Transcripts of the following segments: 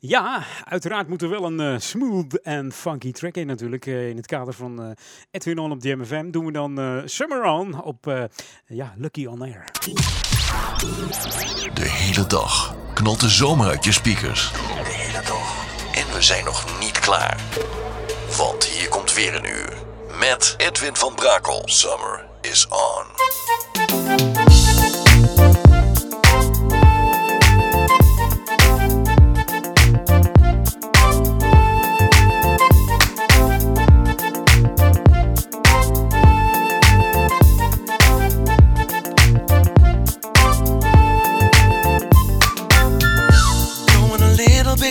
Ja, uiteraard moet er wel een eh, smooth en funky track in natuurlijk. Eh, in het kader van eh, Edwin On op DMFM doen we dan eh, Summer On op eh, ja, Lucky On Air. De hele dag knalt de zomer uit je speakers. De hele dag. En we zijn nog niet klaar. Want hier komt weer een uur. Met Edwin van Brakel. Summer is on.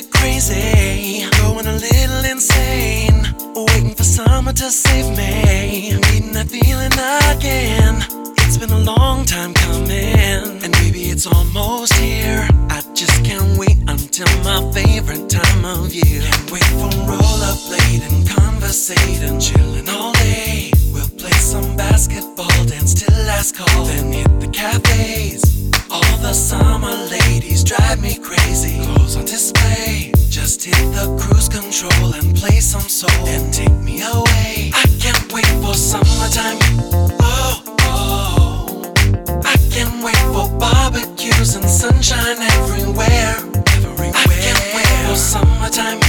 Bit crazy, going a little insane. Waiting for summer to save me. Needing that feeling again. It's been a long time coming, and maybe it's almost here. I just can't wait until my favorite time of year. Can't wait for rollerblading, conversating, chilling all day. We'll play some basketball, dance till last call, then hit the cafes. All the summer Just hit the cruise control and play some soul and take me away. I can't wait for summertime. Oh, oh. I can't wait for barbecues and sunshine everywhere. Everywhere. I can't wait for summertime.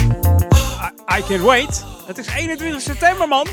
I, I can wait. Het is 21 september, man.